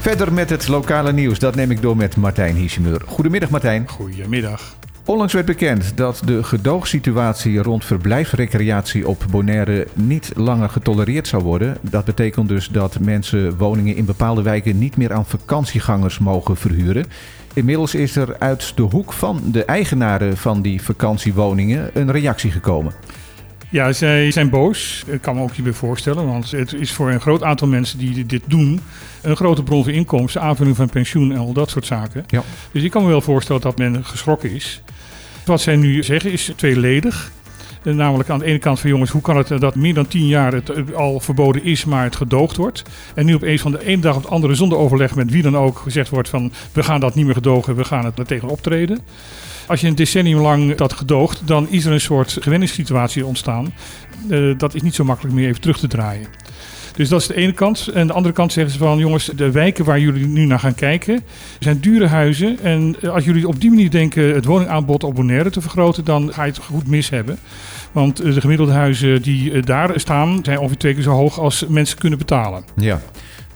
Verder met het lokale nieuws. Dat neem ik door met Martijn Hiesemeur. Goedemiddag Martijn. Goedemiddag. Onlangs werd bekend dat de gedoogsituatie rond verblijfsrecreatie op Bonaire niet langer getolereerd zou worden. Dat betekent dus dat mensen woningen in bepaalde wijken niet meer aan vakantiegangers mogen verhuren. Inmiddels is er uit de hoek van de eigenaren van die vakantiewoningen een reactie gekomen. Ja, zij zijn boos. Ik kan me ook hierbij voorstellen, want het is voor een groot aantal mensen die dit doen een grote bron van inkomsten, aanvulling van pensioen en al dat soort zaken. Ja. Dus ik kan me wel voorstellen dat men geschrokken is. Wat zij nu zeggen is tweeledig. Eh, Namelijk aan de ene kant van jongens, hoe kan het dat meer dan tien jaar het eh, al verboden is, maar het gedoogd wordt. En nu opeens van de ene dag op de andere zonder overleg met wie dan ook gezegd wordt van we gaan dat niet meer gedogen, we gaan het er tegen optreden. Als je een decennium lang dat gedoogt, dan is er een soort gewenningssituatie ontstaan. Eh, dat is niet zo makkelijk meer even terug te draaien. Dus dat is de ene kant. En de andere kant zeggen ze van jongens, de wijken waar jullie nu naar gaan kijken, zijn dure huizen. En eh, als jullie op die manier denken het woningaanbod op Bonaire te vergroten, dan ga je het goed mis hebben. Want eh, de gemiddelde huizen die daar staan, zijn ongeveer twee keer zo hoog als mensen kunnen betalen. Ja.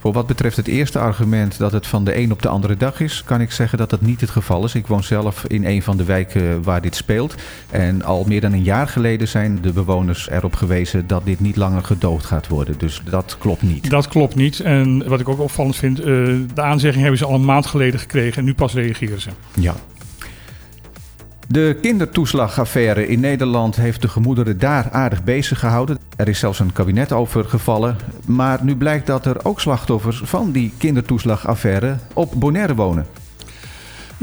Voor wat betreft het eerste argument dat het van de een op de andere dag is, kan ik zeggen dat dat niet het geval is. Ik woon zelf in een van de wijken waar dit speelt. En al meer dan een jaar geleden zijn de bewoners erop gewezen dat dit niet langer gedoogd gaat worden. Dus dat klopt niet. Dat klopt niet. En wat ik ook opvallend vind, eh, de aanzegging hebben ze al een maand geleden gekregen en nu pas reageren ze. Ja. De kindertoeslagaffaire in Nederland heeft de gemoederen daar aardig bezig gehouden. Er is zelfs een kabinet over gevallen. Maar nu blijkt dat er ook slachtoffers van die kindertoeslagaffaire op Bonaire wonen.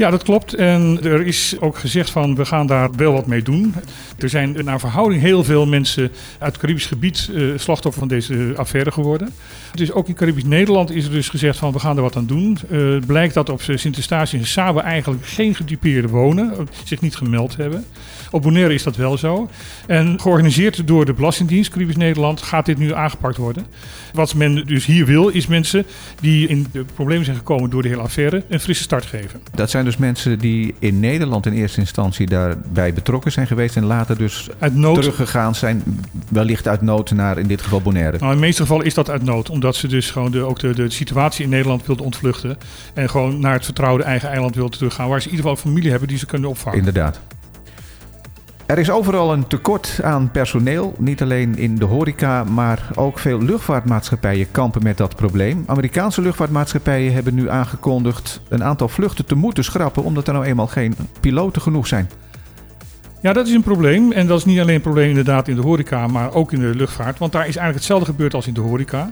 Ja, dat klopt. En er is ook gezegd van we gaan daar wel wat mee doen. Er zijn naar verhouding heel veel mensen uit het Caribisch gebied eh, slachtoffer van deze affaire geworden. Dus ook in Caribisch Nederland is er dus gezegd van we gaan er wat aan doen. Het blijkt dat op Sint-Eustatius en Saba eigenlijk geen getypeerde wonen, zich niet gemeld hebben. Op Bonaire is dat wel zo. En georganiseerd door de Belastingdienst Caribisch Nederland gaat dit nu aangepakt worden. Wat men dus hier wil is mensen die in de problemen zijn gekomen door de hele affaire een frisse start geven. Dat zijn dus mensen die in Nederland in eerste instantie daarbij betrokken zijn geweest en later dus Uit nood teruggegaan zijn, wellicht uit nood naar in dit geval Bonaire. Nou, in de meeste gevallen is dat uit nood, omdat ze dus gewoon de, ook de, de situatie in Nederland wilden ontvluchten. En gewoon naar het vertrouwde eigen eiland wilden teruggaan, waar ze in ieder geval familie hebben die ze kunnen opvangen. Inderdaad. Er is overal een tekort aan personeel. Niet alleen in de horeca, maar ook veel luchtvaartmaatschappijen kampen met dat probleem. Amerikaanse luchtvaartmaatschappijen hebben nu aangekondigd een aantal vluchten te moeten schrappen, omdat er nou eenmaal geen piloten genoeg zijn. Ja, dat is een probleem. En dat is niet alleen een probleem inderdaad in de horeca, maar ook in de luchtvaart. Want daar is eigenlijk hetzelfde gebeurd als in de horeca.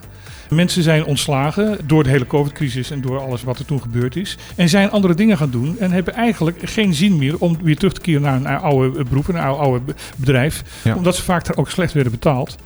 Mensen zijn ontslagen door de hele COVID-crisis en door alles wat er toen gebeurd is. En zijn andere dingen gaan doen en hebben eigenlijk geen zin meer om weer terug te keren naar een oude beroep, een oude, bedrijf. Ja. Omdat ze vaak daar ook slecht werden betaald.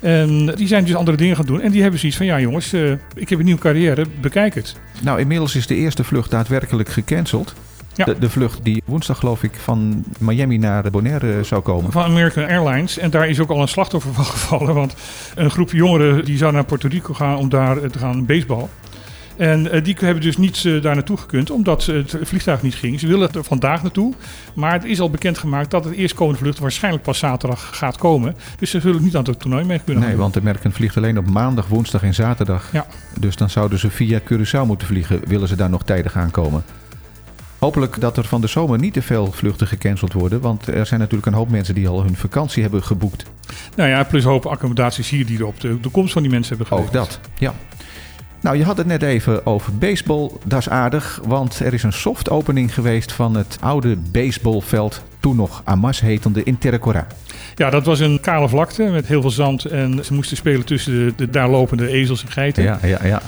En die zijn dus andere dingen gaan doen. En die hebben zoiets van, ja jongens, eh, ik heb een nieuwe carrière, bekijk het. Nou, inmiddels is de eerste vlucht daadwerkelijk gecanceld. Ja. De, de vlucht die woensdag, geloof ik, van Miami naar Bonaire zou komen. Van American Airlines. En daar is ook al een slachtoffer van gevallen. Want een groep jongeren die zou naar Puerto Rico gaan om daar eh, te gaan baseball. En eh, die hebben dus niet eh, daar naartoe gekund, omdat het vliegtuig niet ging. Ze willen er vandaag naartoe, maar het is al bekendgemaakt dat het eerstkomende vlucht waarschijnlijk pas zaterdag gaat komen. Dus ze zullen niet aan het toernooi mee kunnen Nee, gaan want de American vliegt alleen op maandag, woensdag en zaterdag. Ja. Dus dan zouden ze via Curaçao moeten vliegen, willen ze daar nog tijdig aankomen. Hopelijk dat er van de zomer niet te veel vluchten gecanceld worden. Want er zijn natuurlijk een hoop mensen die al hun vakantie hebben geboekt. Nou ja, plus een hoop accommodaties hier die op de, de komst van die mensen hebben Ook gelegd. dat, ja. Nou, je had het net even over baseball. Dat is aardig, want er is een soft opening geweest van het oude baseballveld. Toen nog Amas hetende in Terracora. Ja, dat was een kale vlakte met heel veel zand. En ze moesten spelen tussen de, de daar lopende ezels en geiten. Ja, ja, ja.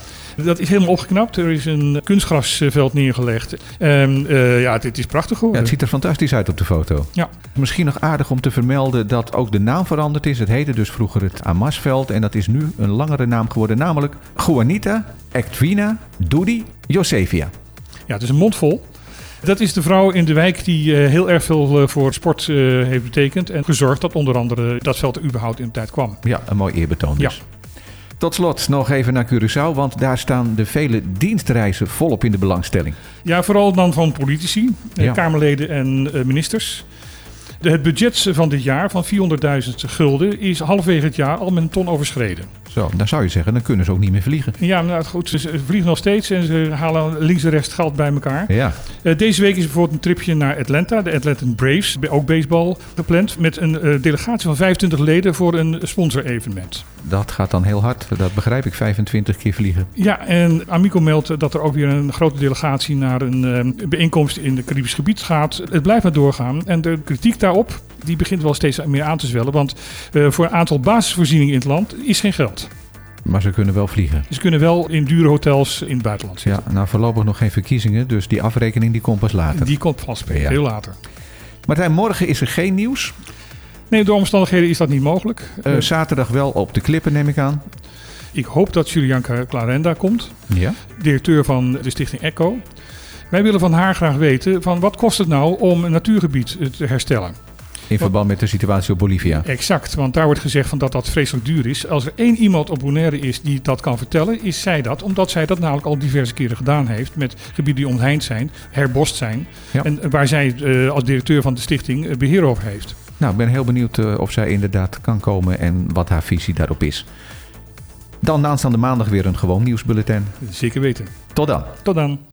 Dat is helemaal opgeknapt. Er is een kunstgrasveld neergelegd. En eh, ja, het, is prachtig ja. geworden. Het ziet er fantastisch uit op de foto. Ja. Misschien nog aardig om te vermelden dat ook de naam veranderd is. Het heette dus vroeger het Amasveld en dat is nu een langere naam geworden. Namelijk Juanita Ectvina Doody Josefia. Ja, het is een mond vol. Dat is de vrouw in de wijk die eh, heel erg veel eh, voor sport heeft betekend. En gezorgd dat onder andere dat veld er überhaupt in de tijd kwam. Ja, een mooi eerbetoon dus. Tot slot nog even naar Curaçao, want daar staan de vele dienstreizen volop in de belangstelling. Ja, vooral dan van politici, eh, Ja. Kamerleden en eh, ministers. De- Het budget van dit jaar van 400.000 gulden is halverwege het jaar al met een ton overschreden. Zo, dan zou je zeggen, dan kunnen ze ook niet meer vliegen. Ja, nou goed, ze vliegen nog steeds en ze halen links en rechts geld bij elkaar. Ja, Eh, deze week is bijvoorbeeld een tripje naar Atlanta, de Atlanta Braves, ook baseball gepland, met een eh, delegatie van 25 leden voor een sponsorevenement. dat gaat dan heel hard. Dat begrijp ik, 25 keer vliegen. Ja, en Amico meldt dat er ook weer een grote delegatie naar een eh, bijeenkomst in het Caribisch gebied gaat. Het blijft maar doorgaan. En de kritiek daarop, die begint wel steeds meer aan te zwellen. Want eh, voor een aantal basisvoorzieningen in het land is geen geld. Maar ze kunnen wel vliegen. Ze kunnen wel in dure hotels in het buitenland zitten. Ja, nou voorlopig nog geen verkiezingen, dus die afrekening die komt pas later. Die komt vast spelen, Ja. heel later. Martijn, morgen is er geen nieuws. Nee, door omstandigheden is dat niet mogelijk. Eh, Eh, zaterdag wel op de klippen, neem ik aan. ik hoop dat Julianka Clarenda komt, Ja. directeur van de stichting ECHO. Wij willen van haar graag weten van wat kost het nou om een natuurgebied te herstellen. In verband met de situatie op Bolivia. Exact, want daar wordt gezegd van dat dat vreselijk duur is. Als er één iemand op Bonaire is die dat kan vertellen, is zij dat. Omdat zij dat namelijk al diverse keren gedaan heeft met gebieden die omheind zijn, herbost zijn. Ja. En waar zij eh, als directeur van de stichting eh, beheer over heeft. Nou, ik ben heel benieuwd eh, of zij inderdaad kan komen en wat haar visie daarop is. Dan aanstaande maandag weer een gewoon nieuwsbulletin. Zeker weten. Tot dan. Tot dan.